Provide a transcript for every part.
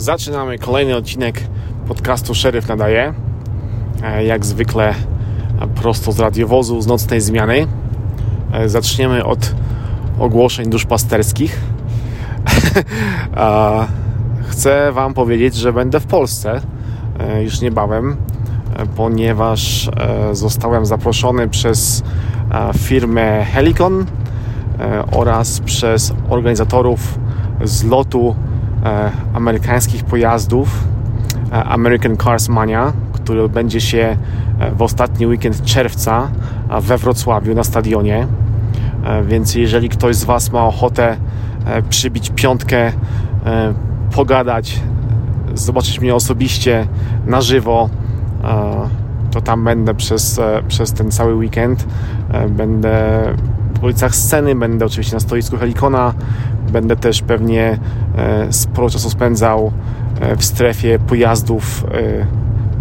Zaczynamy kolejny odcinek podcastu Szeryf nadaje. E, jak zwykle prosto z radiowozu, z nocnej zmiany. E, zaczniemy od ogłoszeń duszpasterskich. Chcę Wam powiedzieć, że będę w Polsce e, już niebawem, ponieważ zostałem zaproszony przez firmę Helicon oraz przez organizatorów zlotu E, amerykańskich pojazdów e, American Cars Mania, który będzie się e, w ostatni weekend czerwca we Wrocławiu na stadionie. Więc jeżeli ktoś z Was ma ochotę przybić piątkę, pogadać, zobaczyć mnie osobiście na żywo, to tam będę przez, przez ten cały weekend. Będę w ulicach sceny, będę oczywiście na stoisku Helikona, Będę też pewnie e, sporo czasu spędzał e, w strefie pojazdów e,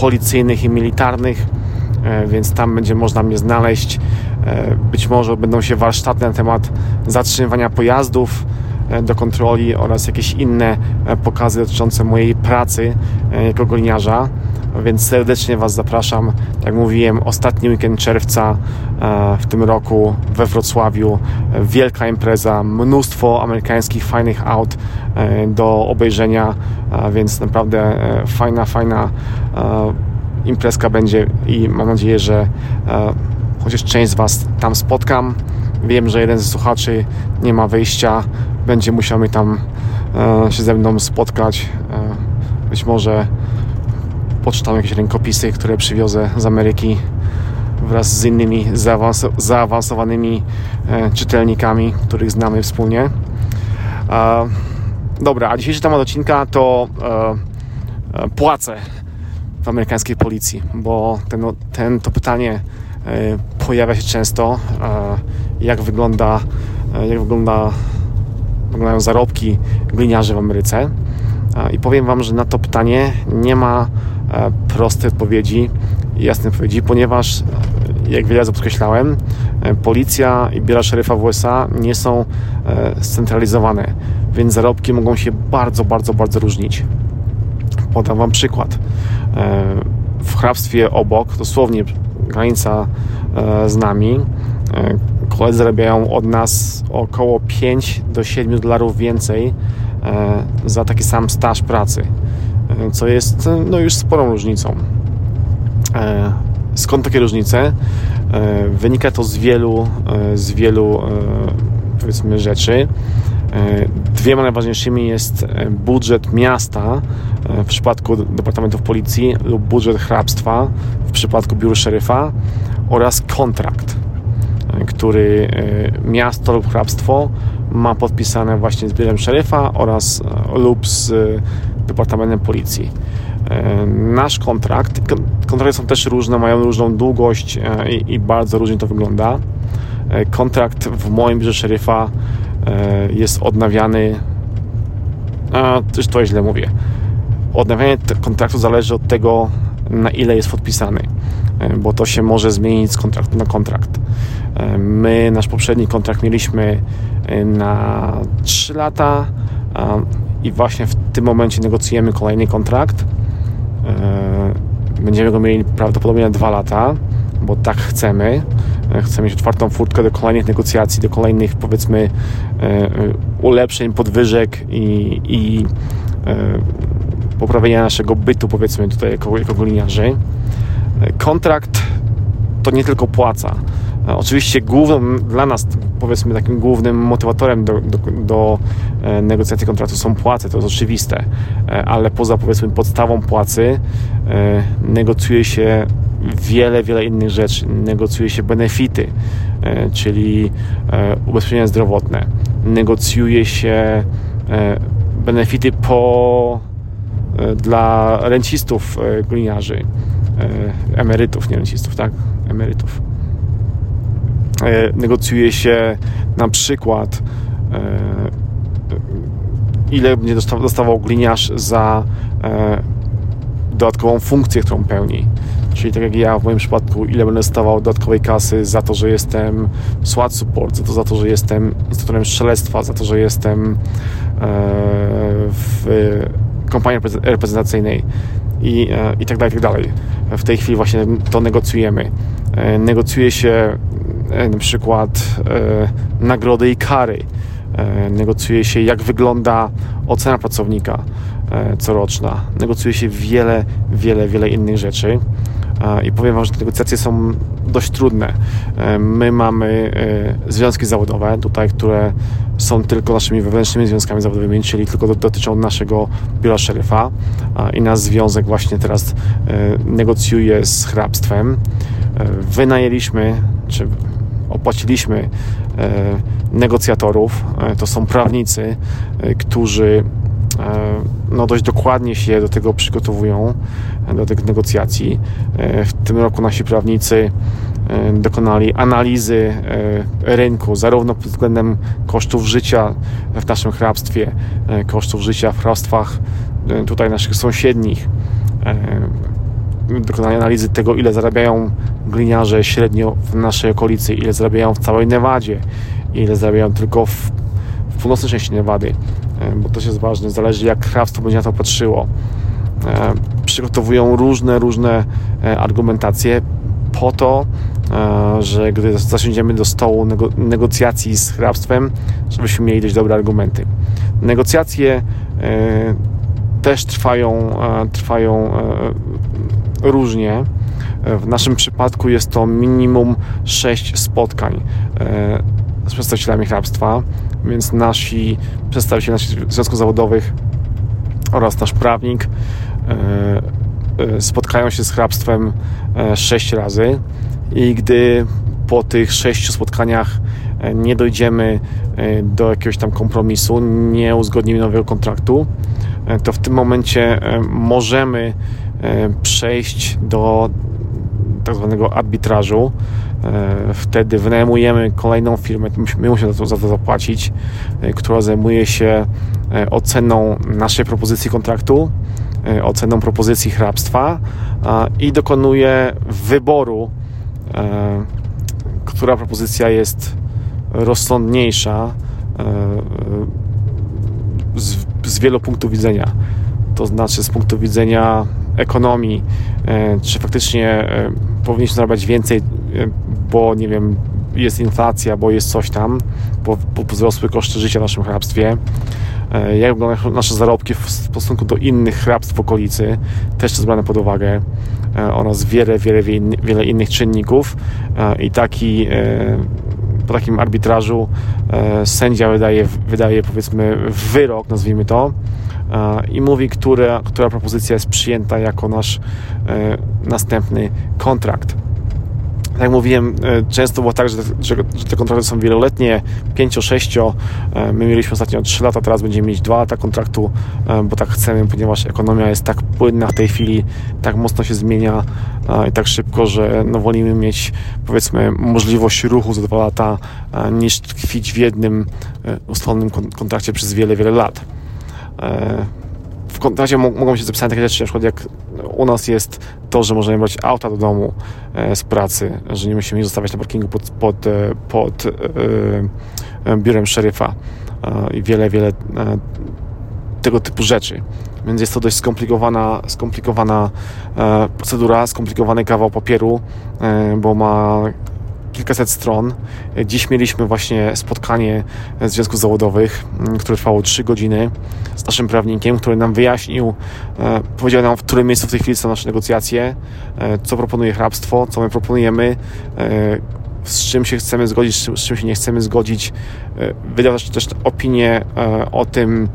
policyjnych i militarnych, więc tam będzie można mnie znaleźć. Być może będą się warsztaty na temat zatrzymywania pojazdów do kontroli oraz jakieś inne pokazy dotyczące mojej pracy jako gliniarza więc serdecznie Was zapraszam. Jak mówiłem, ostatni weekend czerwca e, w tym roku we Wrocławiu. Wielka impreza, mnóstwo amerykańskich fajnych aut e, do obejrzenia, więc naprawdę e, fajna, fajna imprezka będzie i mam nadzieję, że chociaż część z Was tam spotkam. Wiem, że jeden ze słuchaczy nie ma wyjścia, będzie musiał mi tam się ze mną spotkać. Być może poczytam jakieś rękopisy, które przywiozę z Ameryki wraz z innymi zaawans zaawansowanymi e, czytelnikami, których znamy wspólnie. Dobra, a dzisiejszy temat odcinka to e, e płace w amerykańskiej policji, bo ten, ten to pytanie pojawia się często. Jak wygląda, jak wygląda, wyglądają zarobki gliniarzy w Ameryce? I powiem Wam, że na to pytanie nie ma proste odpowiedzi i jasne odpowiedzi, ponieważ e, jak wiele razy podkreślałem, e, policja i biura szeryfa w USA nie są scentralizowane, więc zarobki mogą się bardzo, bardzo, bardzo różnić. Podam Wam przykład. W hrabstwie obok, dosłownie granica z nami, koledzy zarabiają od nas około 5 do 7 dolarów więcej za taki sam staż pracy co jest no, już sporą różnicą. E, skąd takie różnice? E, wynika to z wielu, e, z wielu powiedzmy rzeczy. Dwiema najważniejszymi jest budżet miasta w przypadku departamentów policji lub budżet hrabstwa w przypadku biura szeryfa oraz kontrakt, który miasto lub hrabstwo ma podpisane właśnie z biurem szeryfa oraz lub z Departamentem Policji. E, nasz kontrakt, kontrakty są też różne, mają różną długość e, i, i bardzo różnie to wygląda. E, kontrakt w moim biurze szeryfa jest odnawiany, też to źle mówię. Odnawianie kontraktu zależy od tego, na ile jest podpisany, bo to się może zmienić z kontraktu na kontrakt. My nasz poprzedni kontrakt mieliśmy na 3 lata i właśnie w tym momencie negocjujemy kolejny kontrakt. E, będziemy go mieli prawdopodobnie na dwa lata, bo tak chcemy. E, chcemy mieć otwartą furtkę do kolejnych negocjacji, do kolejnych powiedzmy e, ulepszeń, podwyżek i, i poprawienia naszego bytu powiedzmy tutaj jako, jako. Kontrakt to nie tylko płaca oczywiście głównym dla nas, powiedzmy takim głównym motywatorem do, do, do, e, negocjacji kontraktu są płace, to jest oczywiste, e, ale poza powiedzmy podstawą płacy negocjuje się wiele, wiele innych rzeczy. Negocjuje się benefity, czyli ubezpieczenia zdrowotne. Negocjuje się benefity po dla rencistów gliniarzy, emerytów, nie rencistów, tak? Emerytów. E, negocjuje się na przykład e, ile będzie dostawał gliniarz za e, dodatkową funkcję, którą pełni. Czyli tak jak ja w moim przypadku, ile będę dostawał dodatkowej kasy za to, że jestem SWAT support, za to, za to że jestem instruktorem strzelectwa, za to, że jestem w kampanii reprezentacyjnej i, i tak dalej, i tak dalej. W tej chwili właśnie to negocjujemy. Negocjuje się na przykład nagrody i kary. Negocjuje się, jak wygląda ocena pracownika coroczna. Negocjuje się wiele, wiele, wiele innych rzeczy i powiem Wam, że te negocjacje są dość trudne. E, my mamy e, związki zawodowe tutaj, które są tylko naszymi wewnętrznymi związkami zawodowymi, czyli tylko dotyczą naszego biura szeryfa i nasz związek właśnie teraz e, negocjuje z hrabstwem. Wynajęliśmy, czy opłaciliśmy negocjatorów. To są prawnicy, którzy no dość dokładnie się do tego przygotowują, do tych negocjacji. W tym roku nasi prawnicy E, dokonali analizy e, rynku, zarówno pod względem kosztów życia w naszym hrabstwie, e, kosztów życia w hrabstwach tutaj naszych sąsiednich. Dokonali analizy tego, ile zarabiają gliniarze średnio w naszej okolicy, ile zarabiają w całej Nevadzie, ile zarabiają tylko w, w północnej części Nevady, bo to jest ważne, zależy jak hrabstwo będzie na to patrzyło. Przygotowują różne, różne argumentacje po to, e, że gdy zasiądziemy do stołu negocjacji z hrabstwem, żebyśmy mieli dość dobre argumenty. Negocjacje e, też trwają, e, trwają różnie. W naszym przypadku jest to minimum 6 spotkań z przedstawicielami hrabstwa, więc nasi przedstawiciele naszych związków zawodowych oraz nasz prawnik E, spotkają się z hrabstwem e, sześć razy i gdy po tych sześciu spotkaniach e, nie dojdziemy do jakiegoś tam kompromisu, nie uzgodnimy nowego kontraktu, to w tym momencie możemy przejść do tak zwanego arbitrażu. Wtedy wynajmujemy kolejną firmę, my musimy za to, za to zapłacić, która zajmuje się oceną naszej propozycji kontraktu E, oceną propozycji hrabstwa i dokonuje wyboru, e, która propozycja jest rozsądniejsza e, z, z wielu punktów widzenia. To znaczy z punktu widzenia ekonomii, czy faktycznie powinniśmy zarabiać więcej, bo nie wiem, jest inflacja, bo jest coś tam, bo, wzrosły koszty życia w naszym hrabstwie. E, jak wyglądają nasze zarobki w stosunku do innych hrabstw w okolicy, też to zbrane pod uwagę e, oraz wiele, wiele, wiele innych czynników e, i taki po takim arbitrażu sędzia wydaje, wydaje powiedzmy wyrok, nazwijmy to, i mówi, która, która propozycja jest przyjęta jako nasz następny kontrakt tak jak mówiłem, e, często było tak, że, że, że te kontrakty są wieloletnie, 5-6. E, my mieliśmy ostatnio 3 lata, teraz będziemy mieć 2 lata kontraktu, e, bo tak chcemy, ponieważ ekonomia jest tak płynna w tej chwili, tak mocno się zmienia i tak szybko, że no wolimy mieć powiedzmy możliwość ruchu za 2 lata niż tkwić w jednym ustalonym kontrakcie przez wiele, wiele lat w kontrakcie mogą się zapisać takie rzeczy, na przykład jak u nas jest to, że możemy brać auta do domu e, z pracy, że nie musimy ich zostawiać na parkingu pod, pod, e, pod e, biurem szeryfa i wiele, wiele tego typu rzeczy. Więc jest to dość skomplikowana, skomplikowana procedura, skomplikowany kawał papieru, bo ma kilkaset stron. Dziś mieliśmy właśnie spotkanie związków zawodowych, mm, które trwało 3 godziny z naszym prawnikiem, który nam wyjaśnił, e, powiedział nam, w którym miejscu w tej chwili są nasze negocjacje, e, co proponuje hrabstwo, co my proponujemy, e, z czym się chcemy zgodzić, z czym się nie chcemy zgodzić. Wydał też opinię o tym,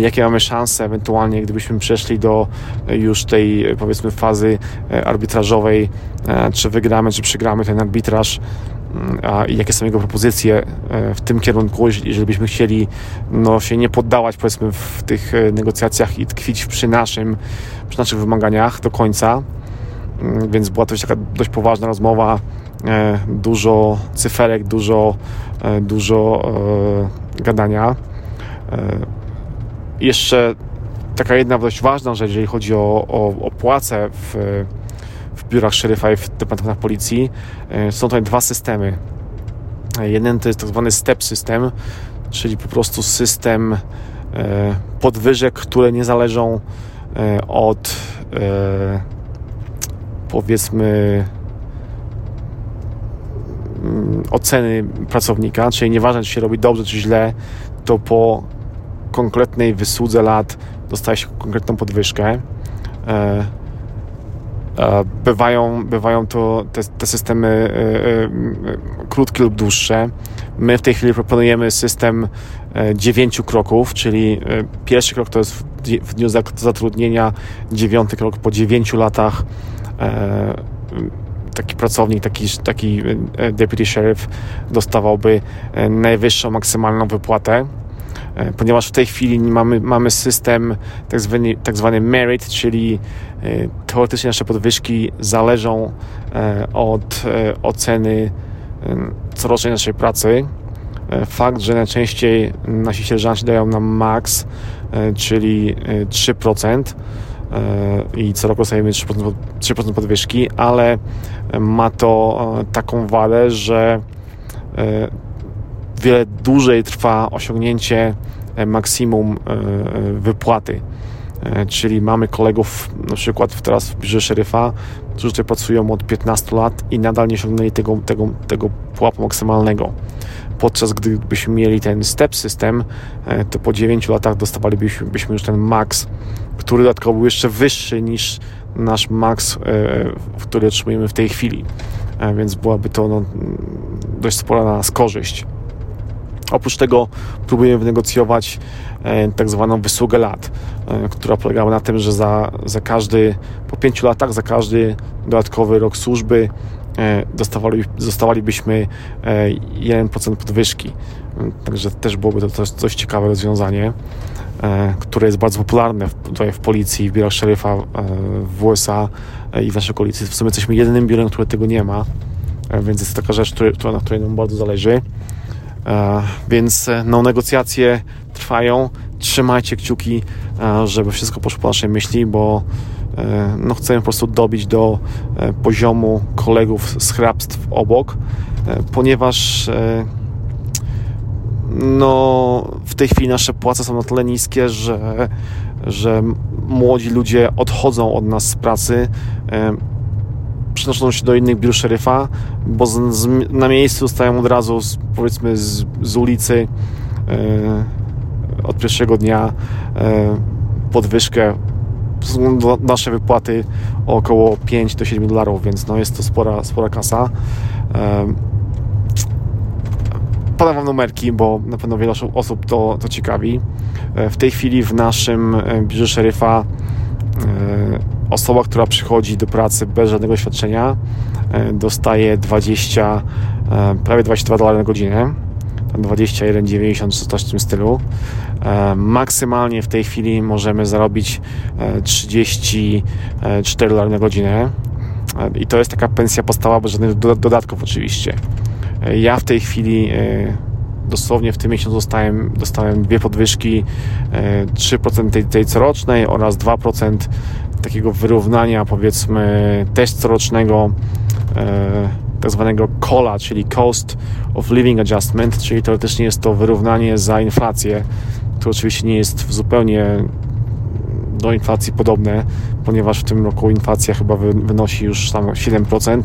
jakie mamy szanse ewentualnie, gdybyśmy przeszli do już tej powiedzmy fazy arbitrażowej, czy wygramy, czy przegramy ten arbitraż a jakie są jego propozycje e, w tym kierunku, jeżeli byśmy chcieli no, się nie poddawać powiedzmy w tych e, negocjacjach i tkwić przy naszym, przy naszych wymaganiach do końca. Mm, więc była to taka dość poważna rozmowa, e, dużo cyferek, dużo, dużo gadania. Jeszcze taka jedna dość ważna rzecz, jeżeli chodzi o, o, o płace w w biurach szeryfa i w departamentach policji. E, są tutaj dwa systemy. Jeden to jest tak zwany step system, czyli po prostu system podwyżek, które nie zależą od powiedzmy oceny pracownika, czyli nieważne czy się robi dobrze czy źle, to po konkretnej wysłudze lat dostaje się konkretną podwyżkę. E, bywają, bywają to te, te systemy e, e, krótkie lub dłuższe. My w tej chwili proponujemy system dziewięciu kroków, czyli pierwszy krok to jest w dniu zatrudnienia, dziewiąty krok po dziewięciu latach taki pracownik, taki, taki deputy sheriff dostawałby najwyższą maksymalną wypłatę E, ponieważ w tej chwili mamy, mamy system tak zwany, tak zwany merit, czyli e, teoretycznie nasze podwyżki zależą e, od oceny corocznej naszej pracy. Fakt, że najczęściej nasi sierżanci dają nam max, czyli 3% i co roku dostajemy 3%, 3% podwyżki, ale ma to taką wadę, że wiele dłużej trwa osiągnięcie e, maksimum e, e, wypłaty. Czyli mamy kolegów, na przykład teraz w biurze szeryfa, którzy pracują od 15 lat i nadal nie osiągnęli tego, tego, tego pułapu maksymalnego. Podczas gdybyśmy mieli ten step system, to po 9 latach dostawalibyśmy już ten max, który dodatkowo był jeszcze wyższy niż nasz max, który otrzymujemy w tej chwili. Więc byłaby to no, dość spora na nas korzyść. Oprócz tego próbujemy wynegocjować e, tak zwaną wysługę lat, e, która polegała na tym, że za, za każdy, po pięciu latach, za każdy dodatkowy rok służby e, dostawali, dostawalibyśmy 1% podwyżki. Także też byłoby to coś, coś ciekawe rozwiązanie, które jest bardzo popularne w, tutaj w policji, w biurach szeryfa w USA i w naszej okolicy. W sumie jesteśmy jedynym biurem, które tego nie ma, więc jest to taka rzecz, która, na której nam bardzo zależy. E, więc e, no, negocjacje trwają. Trzymajcie kciuki, e, żeby wszystko poszło po naszej myśli, bo no, chcemy po prostu dobić do poziomu kolegów z hrabstw obok, ponieważ no, w tej chwili nasze płace są na tyle niskie, że, że młodzi ludzie odchodzą od nas z pracy przenoszą się do innych biur szeryfa, bo z, z, na miejscu dostają od razu z, powiedzmy z, z ulicy e, od pierwszego dnia e, podwyżkę nasze wypłaty około 5 do 7 dolarów, więc no jest to spora, spora kasa. E, podam Wam numerki, bo na pewno wiele osób to, to ciekawi. E, w tej chwili w naszym e, biurze szeryfa e, osoba, która przychodzi do pracy bez żadnego świadczenia, e, dostaje 20, e, prawie 22 dolary na godzinę. 21,90 czy coś w tym stylu. E, maksymalnie w tej chwili możemy zarobić 34 dolary na godzinę. I to jest taka pensja podstawowa bez żadnych dodatków oczywiście. Ja w tej chwili dosłownie w tym miesiącu dostałem, dostałem dwie podwyżki 3% tej, tej corocznej oraz 2% takiego wyrównania, powiedzmy, też corocznego e, tak zwanego COLA, czyli Cost of Living Adjustment, czyli teoretycznie jest to wyrównanie za inflację, to oczywiście nie jest zupełnie do inflacji podobne, ponieważ w tym roku inflacja chyba wynosi już tam 7%,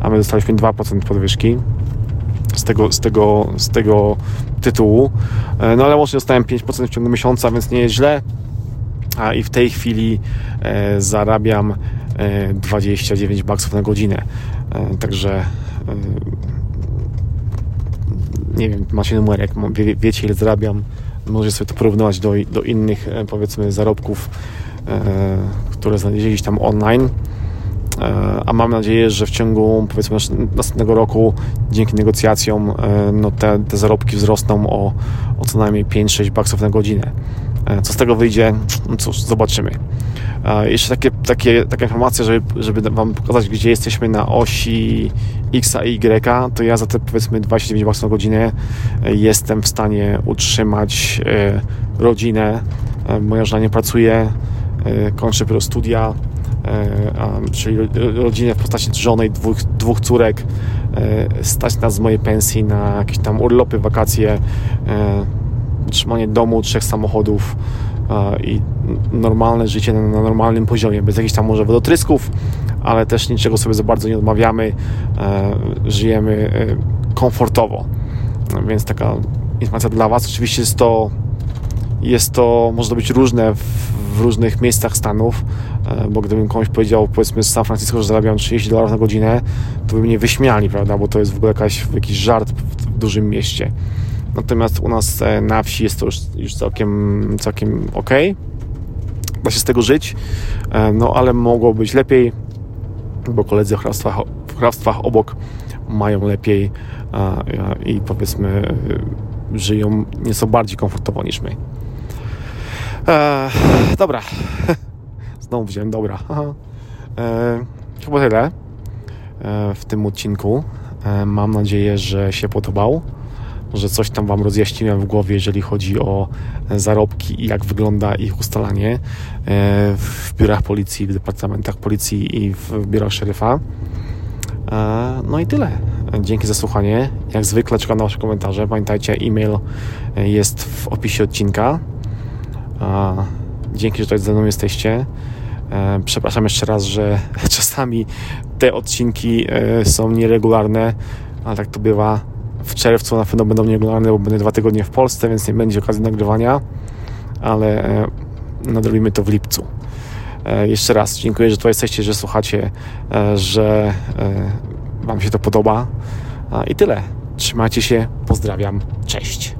a my dostaliśmy 2% podwyżki z tego, z tego, z tego tytułu. E, no ale łącznie dostałem 5% w ciągu miesiąca, więc nie jest źle a i w tej chwili e, zarabiam 29 e, baksów na godzinę. E, także nie wiem, macie numerek, wie, wiecie ile zarabiam, możecie sobie to porównywać do, do innych powiedzmy zarobków, które znaleźliście tam online a mam nadzieję, że w ciągu powiedzmy następnego roku dzięki negocjacjom no te, te zarobki wzrosną o, o co najmniej 5-6 baksów na godzinę. E, co z tego wyjdzie, no cóż, zobaczymy. E, jeszcze takie, takie, taka informacja, żeby, żeby Wam pokazać, gdzie jesteśmy na osi X i Y, to ja za te powiedzmy 29 baksów na godzinę e, jestem w stanie utrzymać rodzinę. Moja żona nie pracuje, kończy dopiero studia, czyli rodzinę w postaci żony i dwóch, dwóch córek. Stać nas z mojej pensji na jakieś tam urlopy, wakacje, utrzymanie domu, trzech samochodów i normalne życie na normalnym poziomie, bez jakichś tam może wodotrysków, ale też niczego sobie za bardzo nie odmawiamy, żyjemy komfortowo. Więc taka informacja dla Was. Oczywiście jest to, jest to może być różne w, w różnych miejscach Stanów, e, bo gdybym komuś powiedział, powiedzmy z San Francisco, że zarabiam 30 dolarów na godzinę, to by mnie wyśmiali, prawda, bo to jest w ogóle jakaś, jakiś żart w dużym mieście. Natomiast u nas e, na wsi jest to już, już całkiem, całkiem ok. Da się z tego żyć, e, no ale mogło być lepiej, bo koledzy w hrabstwach, w hrabstwach obok mają lepiej i powiedzmy żyją nieco bardziej komfortowo niż my. E, dobra. Znowu wziąłem dobra. E, chyba tyle e, w tym odcinku. E, mam nadzieję, że się podobał. Że coś tam Wam rozjaśniłem w głowie, jeżeli chodzi o zarobki i jak wygląda ich ustalanie e, w biurach policji, w departamentach policji i w biurach szeryfa. E, no i tyle. Dzięki za słuchanie. Jak zwykle czekam na Wasze komentarze. Pamiętajcie, e-mail jest w opisie odcinka. Dzięki, że tutaj ze mną jesteście. E, przepraszam jeszcze raz, że czasami te odcinki e, są nieregularne, ale tak to bywa. W czerwcu na pewno będą nieregularne, bo będę dwa tygodnie w Polsce, więc nie będzie okazji nagrywania, ale e, nadrobimy to w lipcu. Jeszcze raz dziękuję, że tu jesteście, że słuchacie, że Wam się to podoba. I tyle. Trzymajcie się, pozdrawiam, cześć.